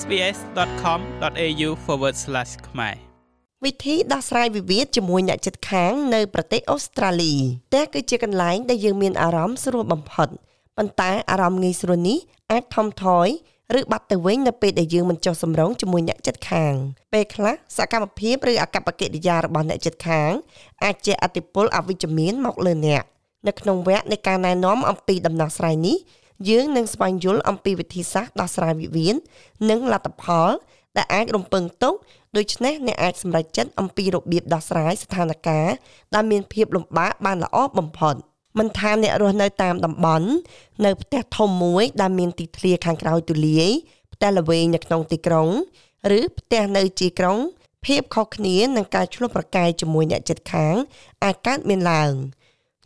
sbs.com.au/ ខ្មែរវិធីដោះស្រាយវិវាទជាមួយអ្នកជិតខាងនៅប្រទេសអូស្ត្រាលីផ្ទះគឺជាកន្លែងដែលយើងមានអារម្មណ៍ស្រួលបំផុតប៉ុន្តែអារម្មណ៍ងាយស្រួលនេះអាចថមថយឬបាត់ទៅវិញនៅពេលដែលយើងមិនចុះសម្រុងជាមួយអ្នកជិតខាងពេលខ្លះសកម្មភាពឬអកប្បកិរិយារបស់អ្នកជិតខាងអាចជះឥទ្ធិពលអវិជ្ជមានមកលើអ្នកនៅក្នុងវគ្គនៃការណែនាំអំពីដំណោះស្រាយនេះ យើងនឹងស្វែងយល់អំពីវិធីសាស្ត្រដោះស្រាយវិវាទនិងលទ្ធផល ដែលអាចរំពឹងទុកដូច្នេះអ្នកអាចសម្រេចចិត្តអំពីរបៀបដោះស្រាយស្ថានភាពដែលមានភាពលំបាកបានល្អបំផុតមិនថាអ្នករស់នៅតាមតំបន់នៅផ្ទះធំមួយដែលមានទីធ្លាខាងក្រោយទូលាយផ្ទះល្វែងនៅក្នុងទីក្រុង ឬផ្ទះនៅជាក្រុងភាពខុសគ្នានឹងការឆ្លុះប្រកែកជាមួយអ្នកជិតខាងអាចកើតមានឡើង។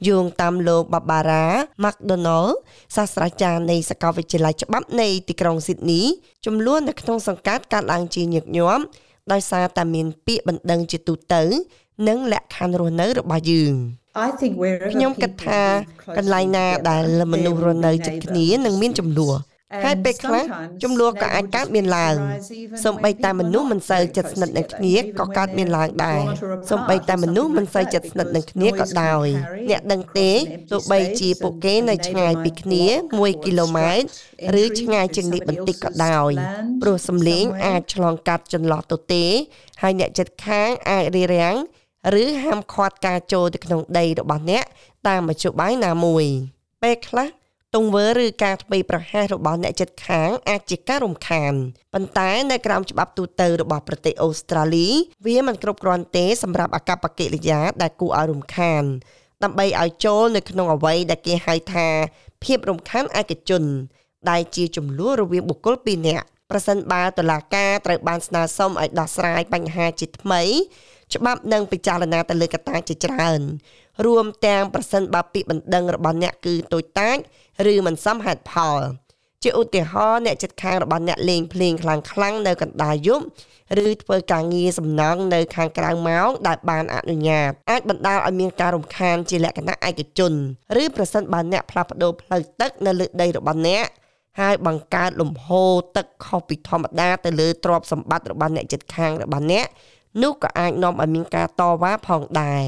យោងតាមលោកបាបារ៉ា McDonald សាស្ត្រាចារ្យនៃសាកលវិទ្យាល័យច្បាប់នៃទីក្រុងស៊ីដនីចំនួននៅក្នុងសង្កាត់កើតឡើងជាញឹកញាប់ដោយសារតែមានពាក្យបណ្ដឹងជាទូទៅ និងលក្ខខណ្ឌរស់នៅរបស់យើង I think where ខ្ញុំគិតថាកន្លែងណាដែលមនុស្សរស់នៅជិតគ្នានឹងមានចំនួន ហើយពេលខ្លះចំនួនក៏អាចកើតមានឡើងសូម្បីតែមនុស្សមិនសូវជិតស្និទ្ធនឹងគ្នាក៏កើតមានឡើងដែរសូម្បីតែមនុស្សមិនសូវជិតស្និទ្ធនឹងគ្នាក៏ដោយអ្នកដឹងទេទោះបីជាពួកគេនៅឆ្ងាយពីគ្នា1គីឡូម៉ែត្រឬឆ្ងាយជាងនេះបន្តិចក៏ដោយព្រោះសំឡេងអាចឆ្លងកាត់ចន្លោះទទេហើយអ្នកចិត្តខាងអាចរារាំងឬហាមឃាត់ការចូលទៅក្នុងដីរបស់អ្នកតាមមធ្យោបាយណាមួយពេលខ្លះ ទង្វើឬការធ្វេសប្រហែសរបស់អ្នកចិត្តខាងអាចជាការរំខានប៉ុន្តែនៅក្រោមច្បាប់ទូទៅរបស់ប្រទេសអូស្ត្រាលី វាមិនគ្រប់គ្រាន់ទេសម្រាប់អកប្បកិរិយាដែលគួរឲ្យរំខាន ដើម្បីឲ្យចូលនៅក្នុងអ្វីដែលគេហៅថា ភាពរំខានឯកជន ដែលជាចំនួនរវាងបុគ្គលពីរនាក់ប្រសិនបើតុលាការត្រូវបានស្នើសុំឲ្យដោះស្រាយបញ្ហាជាថ្មី ច្បាប់នឹងពិចារណាទៅលើកត្តាជាច្រើនរួមទាំងប្រសិនបើពាក្យបណ្ដឹងរបស់អ្នកគឺតូចតាចឬមិនសមហេតុផលជាឧទាហរណ៍អ្នកចិត្តខាងរបស់អ្នកលេងភ្លេងខ្លាំងខ្លាំងនៅកណ្ដាលយប់ឬធ្វើការងារសំណង់នៅខាងក្រៅម៉ោងដែលបានអនុញ្ញាតអាចបណ្ដាលឲ្យមានការរំខានជាលក្ខណៈឯកជនឬប្រសិនបើអ្នកផ្លាស់ប្ដូរផ្លូវទឹកនៅលើដីរបស់អ្នកហើយបង្កើតលំហូរទឹកខុសពីធម្មតាទៅលើទ្រព្យសម្បត្តិរបស់អ្នកចិត្តខាងរបស់អ្នក នោះក៏អាចនាំឲ្យមានការតវ៉ាផងដែរ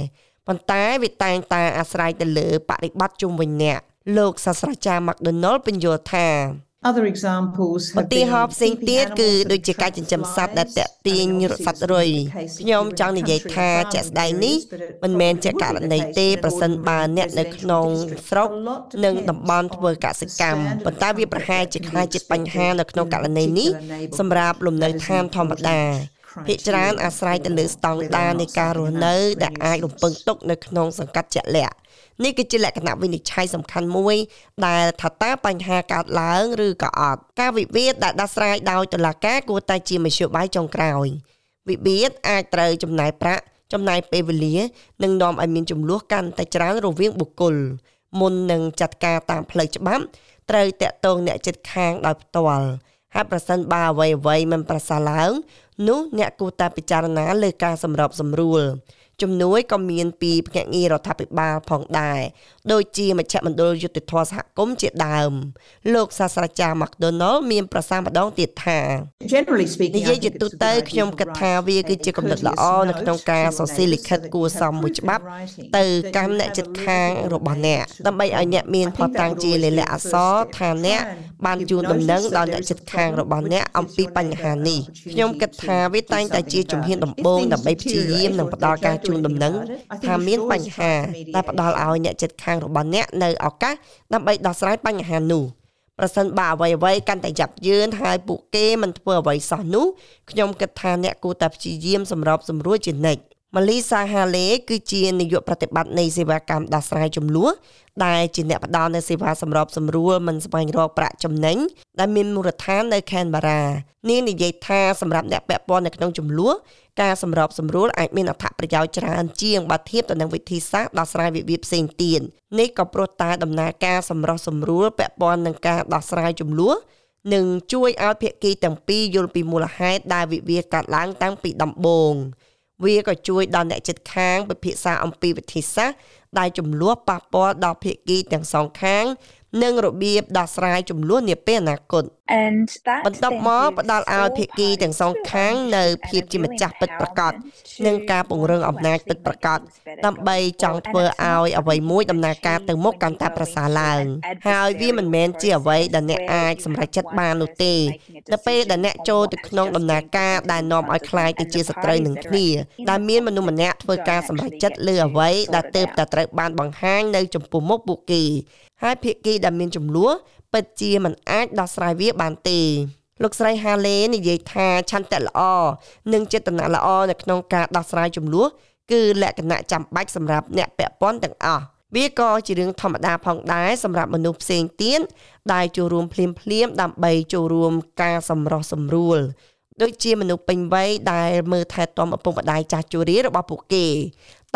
ប៉ុន្តែវាតែងតែអាស្រ័យទៅលើបរិបត្តិជុំវិញអ្នកលោកសាស្ត្រាចារ្យ McDonald បញ្យល់ថា Other examples ឧទាហរណ៍ផ្សេងទៀតគឺដូចជាការចិញ្ចឹមសត្វដែលតាក់ទាញសត្វរុយខ្ញុំចង់និយាយថាជាក់ស្ដែងនេះមិនមែនជាករណីទេប្រសិនបើអ្នកនៅក្នុងស្រុកនិងតំបន់ធ្វើកសិកម្មប៉ុន្តែវាប្រហែលជាខ្លាចជាបញ្ហានៅក្នុងករណីនេះសម្រាប់លំនៅឋានធម្មតា ភាគច្រើនអាស្រ័យទៅលើស្តង់ដារនៃការរស់នៅដែលអាចរំពឹងទុកនៅក្នុងសង្កាត់ជាក់លាក់នេះគឺជាលក្ខណៈវិនិច្ឆ័យសំខាន់មួយ ដែលថាតើបញ្ហាកើតឡើងឬក៏អត់ការវិវាទដែលដោះស្រាយដោយតុលាការគួរតែជាមធ្យោបាយចុងក្រោយវិវាទអាចត្រូវចំណាយប្រាក់ចំណាយពេលវេលានិងនាំឲ្យមានចំនួនកាន់តែច្រើនរវាងបុគ្គលមុននឹងចាត់ការតាមផ្លូវច្បាប់ត្រូវតាក់ទងអ្នកចិត្តខាងដោយផ្ទាល់ហើយប្រសិនបើអ្វីអ្វីមិនប្រសើរឡើង នោះអ្នកគួរតែពិចារណាលើការសម្របសម្រួលជំនួយក៏មានពីភ្នាក់ងាររដ្ឋាភិបាលផងដែរដូចជាមជ្ឈមណ្ឌលយុតិធធសហគមន៍ជាដើម លោកសាស្ត្រាចារ្យ McDonald មានប្រសាសន៍ម្ដងទៀតថា Generally speaking និយាយជាទូទៅខ្ញុំគិតថាវាគឺជាគំនិតល្អនៅក្នុងការសរសេរលិខិតគួរសមមួយច្បាប់ ទៅកាន់អ្នកជិតខាងរបស់អ្នកដើម្បីឲ្យអ្នកមានផុសតាំងជាលិលាអក្សរថាអ្នកបានជូនដំណឹងដល់អ្នកជិតខាងរបស់អ្នកអំពីបញ្ហានេះខ្ញុំគិតថាវាតែងតែជាជំហានដំបូងដើម្បីព្យាយាមនិងផ្ដល់ការជូនដំណឹងថាមានបញ្ហាដែលផ្ដល់ឲ្យអ្នកចិត្តខាងរបស់អ្នកនៅឱកាសដើម្បីដោះស្រាយបញ្ហានោះប្រសិនបើអ្វីអ្វីកាន់តែយ៉ាប់យឺនហើយពួកគេមិនធ្វើអ្វីសោះនោះខ្ញុំគិតថាអ្នកគួរតែព្យាយាមសម្របសម្រួលជានិច្ច ម៉ាលីសាហាឡេគឺជានាយកប្រតិបត្តិនៃសេវាកម្មដោះស្រាយចំនួនដែលជាអ្នកផ្ដល់នូវសេវាសម្របសម្រួលមិនស្វែងរកប្រាក់ចំណេញដែលមានមូលដ្ឋាននៅខេនបារ៉ានាងនិយាយថាសម្រាប់អ្នកពាក់ព័ន្ធនៅក្នុងចំនួនការសម្របសម្រួលអាចមានអត្ថប្រយោជន៍ច្រើនជាងបើធៀបទៅនឹងវិធីសាស្ត្រដោះស្រាយវិវាទផ្សេងទៀតនេះក៏ព្រោះតែដំណើរការសម្រុះសម្រួលពាក់ព័ន្ធនឹងការដោះស្រាយចំនួននឹងជួយឲ្យភាគីទាំងពីរយល់ពីមូលហេតុដែលវិវាទកើតឡើងតាំងពីដំបូង វាក៏ជួយដល់អ្នកចិត្តខាងពិភាក្សាអំពីវិធីសាស្ត្រដែលចំនួនប៉ះពាល់ដល់ភាគីទាំងសងខាង និងរបៀបដោះស្រាយចំនួននាពេលអនាគត And that បន្ទាប់មកផ្ដល់ឲ្យភាគីទាំងសងខាងនៅភាពជាម្ចាស់ពិតប្រាកដនិងការពង្រឹងអំណាចពិតប្រាកដដើម្បីចង់ធ្វើឲ្យអ្វីមួយដំណើរការទៅមុខកាន់តែប្រសើរឡើង ហើយវាមិនមែនជាអ្វីដែលអ្នកអាចសម្រេចចិត្តបាននោះទេនៅពេលដែលអ្នកចូលទៅក្នុងដំណើរការដែលនាំឲ្យខ្លាយទៅជាសត្រូវនឹងគ្នាដែលមានមនុស្សម្នាក់ធ្វើការសម្រេចចិត្តលើអ្វីដែលទើបតែត្រូវបានបង្ហាញនៅចំពោះមុខពួកគេ ហើយភាគីដែលមានចំនួនពិតជាមិនអាចដោះស្រាយវាបានទេលោកស្រីហាឡេនិយាយថាឆន្ទៈល្អនិងចេតនាល្អនៅក្នុងការដោះស្រាយចំនួនគឺលក្ខណៈចាំបាច់សម្រាប់អ្នកពាក់ព័ន្ធទាំងអស់វាក៏ជារឿងធម្មតាផងដែរសម្រាប់មនុស្សផ្សេងទៀតដែលចូលរួមភ្លាមភ្លាមដើម្បីចូលរួមការសម្រោះសម្រួលដូចជាមនុស្សពេញវ័យដែលមើលថែទាំឪពុកម្ដាយចាស់ជរារបស់ពួកគេ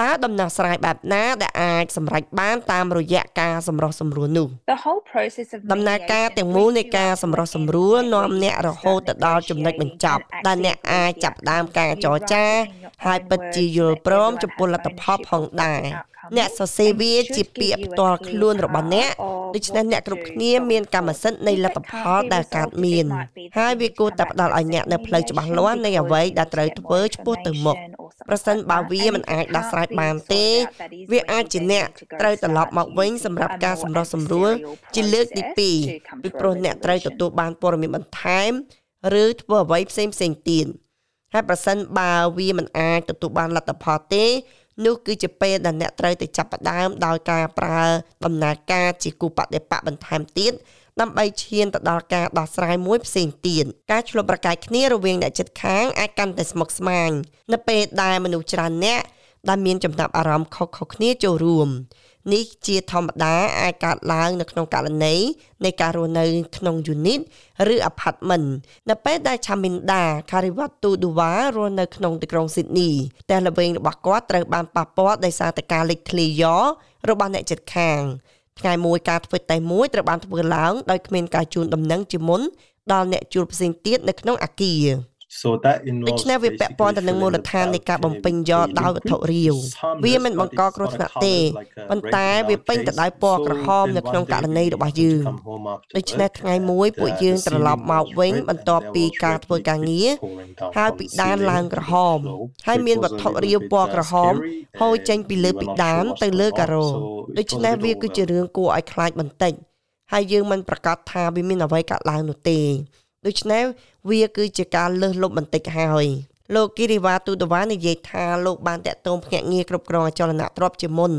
តើដំណោះស្រាយបែបណាដែលអាចសម្រេចបានតាមរយៈការសម្រោះសម្រួលនោះ The whole process of ដំណើរការទាំងមូលនៃការសម្រោះសម្រួលនាំអ្នករហូតទៅដល់ចំណុចបញ្ចប់ដែលអ្នកអាចចាប់ផ្ដើមការចរចា ហើយពិតជាយល់ព្រមចំពោះលទ្ធផលផងដែរអ្នកសរសេរវាជាពាក្យផ្ទាល់ខ្លួនរបស់អ្នកដូច្នេះអ្នកគ្រប់គ្នាមានកម្មសិទ្ធិនៃលទ្ធផលដែលកើតមានហើយវាគួរតែផ្ដល់ឲ្យអ្នកនៅផ្លូវច្បាស់លាស់នៃអ្វីដែលត្រូវធ្វើឆ្ពោះទៅមុខ ប្រសិនបើវាមិនអាចដោះស្រាយបានទេ វាអាចជាអ្នកត្រូវត្រឡប់មកវិញសម្រាប់ការសម្រុះសម្រួលជាលើកទី2ពីព្រោះអ្នកត្រូវទទួលបានព័ត៌មានបន្ថែម ឬធ្វើអ្វីផ្សេងផ្សេងទៀតហើយប្រសិនបើវាមិនអាចទទួលបានលទ្ធផលទេនោះគឺជាពេលដែលអ្នកត្រូវទៅចាប់ផ្ដើមដោយការប្រើដំណើរការជាគូបដិបកបន្ថែមទៀត ដើម្បីឈានទៅដល់ការដោះស្រាយមួយផ្សេងទៀតការឆ្លុះប្រកែកគ្នារវាងអ្នកចិត្តខាងអាចកាន់តែស្មុគស្មាញនៅពេលដែលមនុស្សច្រើនអ្នកដែលមានចំណាប់អារម្មណ៍ខុសៗគ្នាចូលរួមនេះជាធម្មតាអាចកើតឡើងនៅក្នុងករណីនៃការរស់នៅក្នុង unit ឬ apartment នៅពេលដែលឆាមីនដាការីវ៉ាទូឌូវ៉ារស់នៅក្នុងទីក្រុងស៊ីដនីតែល្វែងរបស់គាត់ត្រូវបានប៉ះពាល់ដោយសារតែការលេចធ្លាយរបស់អ្នកជិតខាង ថ្ងៃមួយការធ្វើតែមួយត្រូវបានធ្វើឡើងដោយគ្មានការជូនដំណឹងជាមុនដល់អ្នកជួលផ្សេងទៀតនៅក្នុងអាគារ So that ដូច្នេះវាពាក់ព័ន្ធទៅនឹងមូលដ្ឋាននៃការបំពេញយកដោយវត្ថុរាវវាមិនបង្កគ្រោះថ្នាក់ទេប៉ុន្តែវាពេញទៅដោយពណ៌ក្រហមនៅក្នុងករណីរបស់យើងដូច្នេះថ្ងៃមួយពួកយើងត្រឡប់មកវិញបន្ទាប់ពីការធ្វើការងារហើយពីដានឡើងក្រហមហើយមានវត្ថុរាវពណ៌ក្រហមហូរចេញពីលើពីដានទៅលើការ៉ូដូច្នេះវាគឺជារឿងគួរឲ្យខ្លាចបន្តិចហើយយើងមិនប្រកាសថាវាមានអ្វីកើតឡើងនោះទេ ដូច្នេះវាគឺជាការលើសលប់បន្តិចហើយលោកគីរីវ៉ាទូតវ៉ានិយាយថាលោកបានតាក់ទងភ្នាក់ងារគ្រប់គ្រងអចលនទ្រព្យជាមុន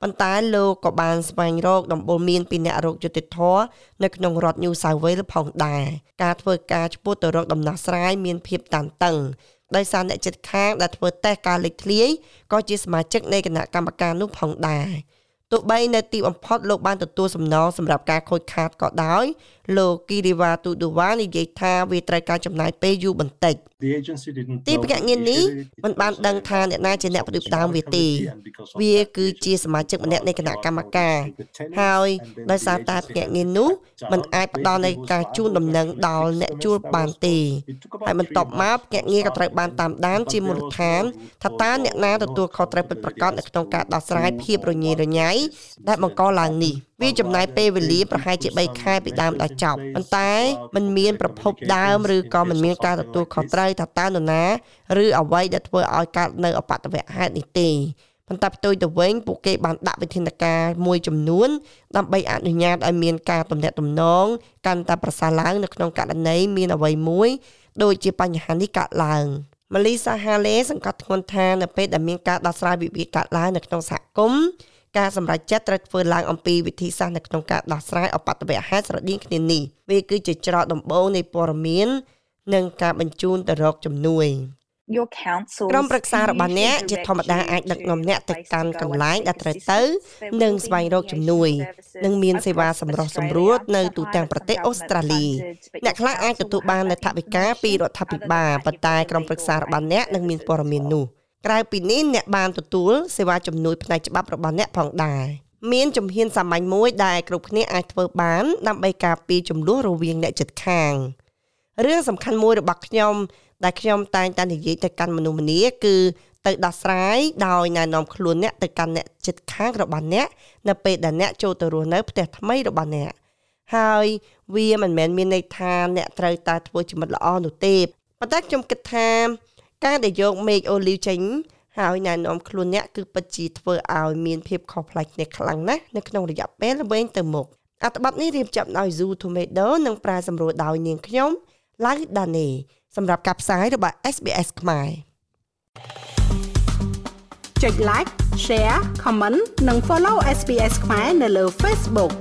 ប៉ុន្តែលោកក៏បានស្វែងរកដំបូលមានពីអ្នករោគយុតិធធនៅក្នុងរដ្ឋ New South Wales ផងដែរការធ្វើការឆ្ពោះទៅរកដំណោះស្រាយមានភាពតានតឹងដោយសារអ្នកចិត្តខាងដែលធ្វើតេស្តការលេចធ្លាយក៏ជាសមាជិកនៃគណៈកម្មការនោះផងដែរទោះបីនៅទីបំផុតលោកបានទទួលសំណងសម្រាប់ការខូចខាតក៏ដោយ លោកគីរីវ៉ាទូឌូវ៉ានិយាយថាវាត្រូវការចំណាយពេលយូរបន្តិចទីភ្នាក់ងារនេះមិនបានដឹងថាអ្នកណាជាអ្នកផ្ដួចផ្ដើមវាទេវាគឺជាសមាជិកម្នាក់នៃគណៈកម្មការហើយដោយសារតែភ្នាក់ងារនោះมันអាចផ្ដល់នៃការជូនដំណឹងដល់អ្នកជួលបានទេហើយបន្ទាប់មកភ្នាក់ងារក៏ត្រូវបានតាមដានជាមូលដ្ឋានថាតើអ្នកណាទទួលខុសត្រូវពិតប្រាកដនៅក្នុងការដោះស្រាយភាពរញ៉េរញ៉ៃដែលបង្កឡើងនេះវាចំណាយពេលវេលាប្រហែលជា3ខែពីដើមដល់ចប់ប៉ុន្តែมันមានប្រភពដើមឬក៏มันមានការទទួលខុសត្រូវថាតើនរណាឬអ្វីដែលធ្វើឲ្យកើតនៅអបតវហេតុនេះទេប៉ុន្តែផ្ទុយទៅវិញពួកគេបានដាក់វិធានការមួយចំនួនដើម្បីអនុញ្ញាតឲ្យមានការទំនាក់ទំនងកាន់តែប្រសើរឡើងនៅក្នុងករណីមានអ្វីមួយដូចជាបញ្ហានេះកើតឡើងម៉ាលីសាហាឡេសង្កត់ធ្ងន់ថានៅពេលដែលមានការដោះស្រាយវិវាទកើតឡើងនៅក្នុងសហគមន៍ ការសម្រេចចិត្តត្រូវធ្វើឡើងអំពីវិធីសាស្ត្រនៅក្នុងការដោះស្រាយអបតវហេតុស្រដៀងគ្នានេះវាគឺជាច្រកដំបូងនៃព័ត៌មាន និងការបញ្ជូនទៅរកជំនួយ your council ក្រុមប្រឹក្សារបស់អ្នកជាធម្មតាអាចដឹកនាំអ្នកទៅកាន់កន្លែងដែលត្រូវទៅនិងស្វែងរកជំនួយនិងមានសេវាសម្រុះសម្រួលនៅទូទាំងប្រទេសអូស្ត្រាលីអ្នកខ្លះអាចទទួលបាននូវថវិកាពីរដ្ឋាភិបាលប៉ុន្តែក្រុមប្រឹក្សារបស់អ្នកនឹងមានព័ត៌មាននោះ ក្រៅពីនេះអ្នកបានទទួលសេវាជំនួយផ្នែកច្បាប់របស់អ្នកផងដែរមានជំហានសាមញ្ញមួយដែលគ្រប់គ្នាអាចធ្វើបាន ដើម្បីការពារចំនួនរវាងអ្នកចិត្តខាងរឿងសំខាន់មួយរបស់ខ្ញុំដែលខ្ញុំតែងតែនិយាយទៅកាន់មនុស្សម្នាគឺទៅដោះស្រាយដោយណែនាំខ្លួនអ្នកទៅកាន់អ្នកចិត្តខាងរបស់អ្នកនៅពេលដែលអ្នកចូលទៅរស់នៅផ្ទះថ្មីរបស់អ្នកហើយវាមិនមែនមានន័យថាអ្នកត្រូវតែធ្វើជាមិត្តល្អនោះទេប៉ុន្តែខ្ញុំគិតថា ការដែលយកមេឃអូលីវចេញហើយណែនាំខ្លួនអ្នកគឺពិតជាធ្វើឲ្យមានភាពខុសប្លែកគ្នាខ្លាំងណាស់នៅក្នុងរយៈពេលវែងទៅមុខអត្ថបទនេះរៀបចំដោយ Zoo Tomato និងប្រាសម្រួលដោយនាងខ្ញុំឡៅដានីសម្រាប់ការផ្សាយរបស់ SBS ខ្មែរចុច like share comment និង follow SBS ខ្មែរនៅលើ Facebook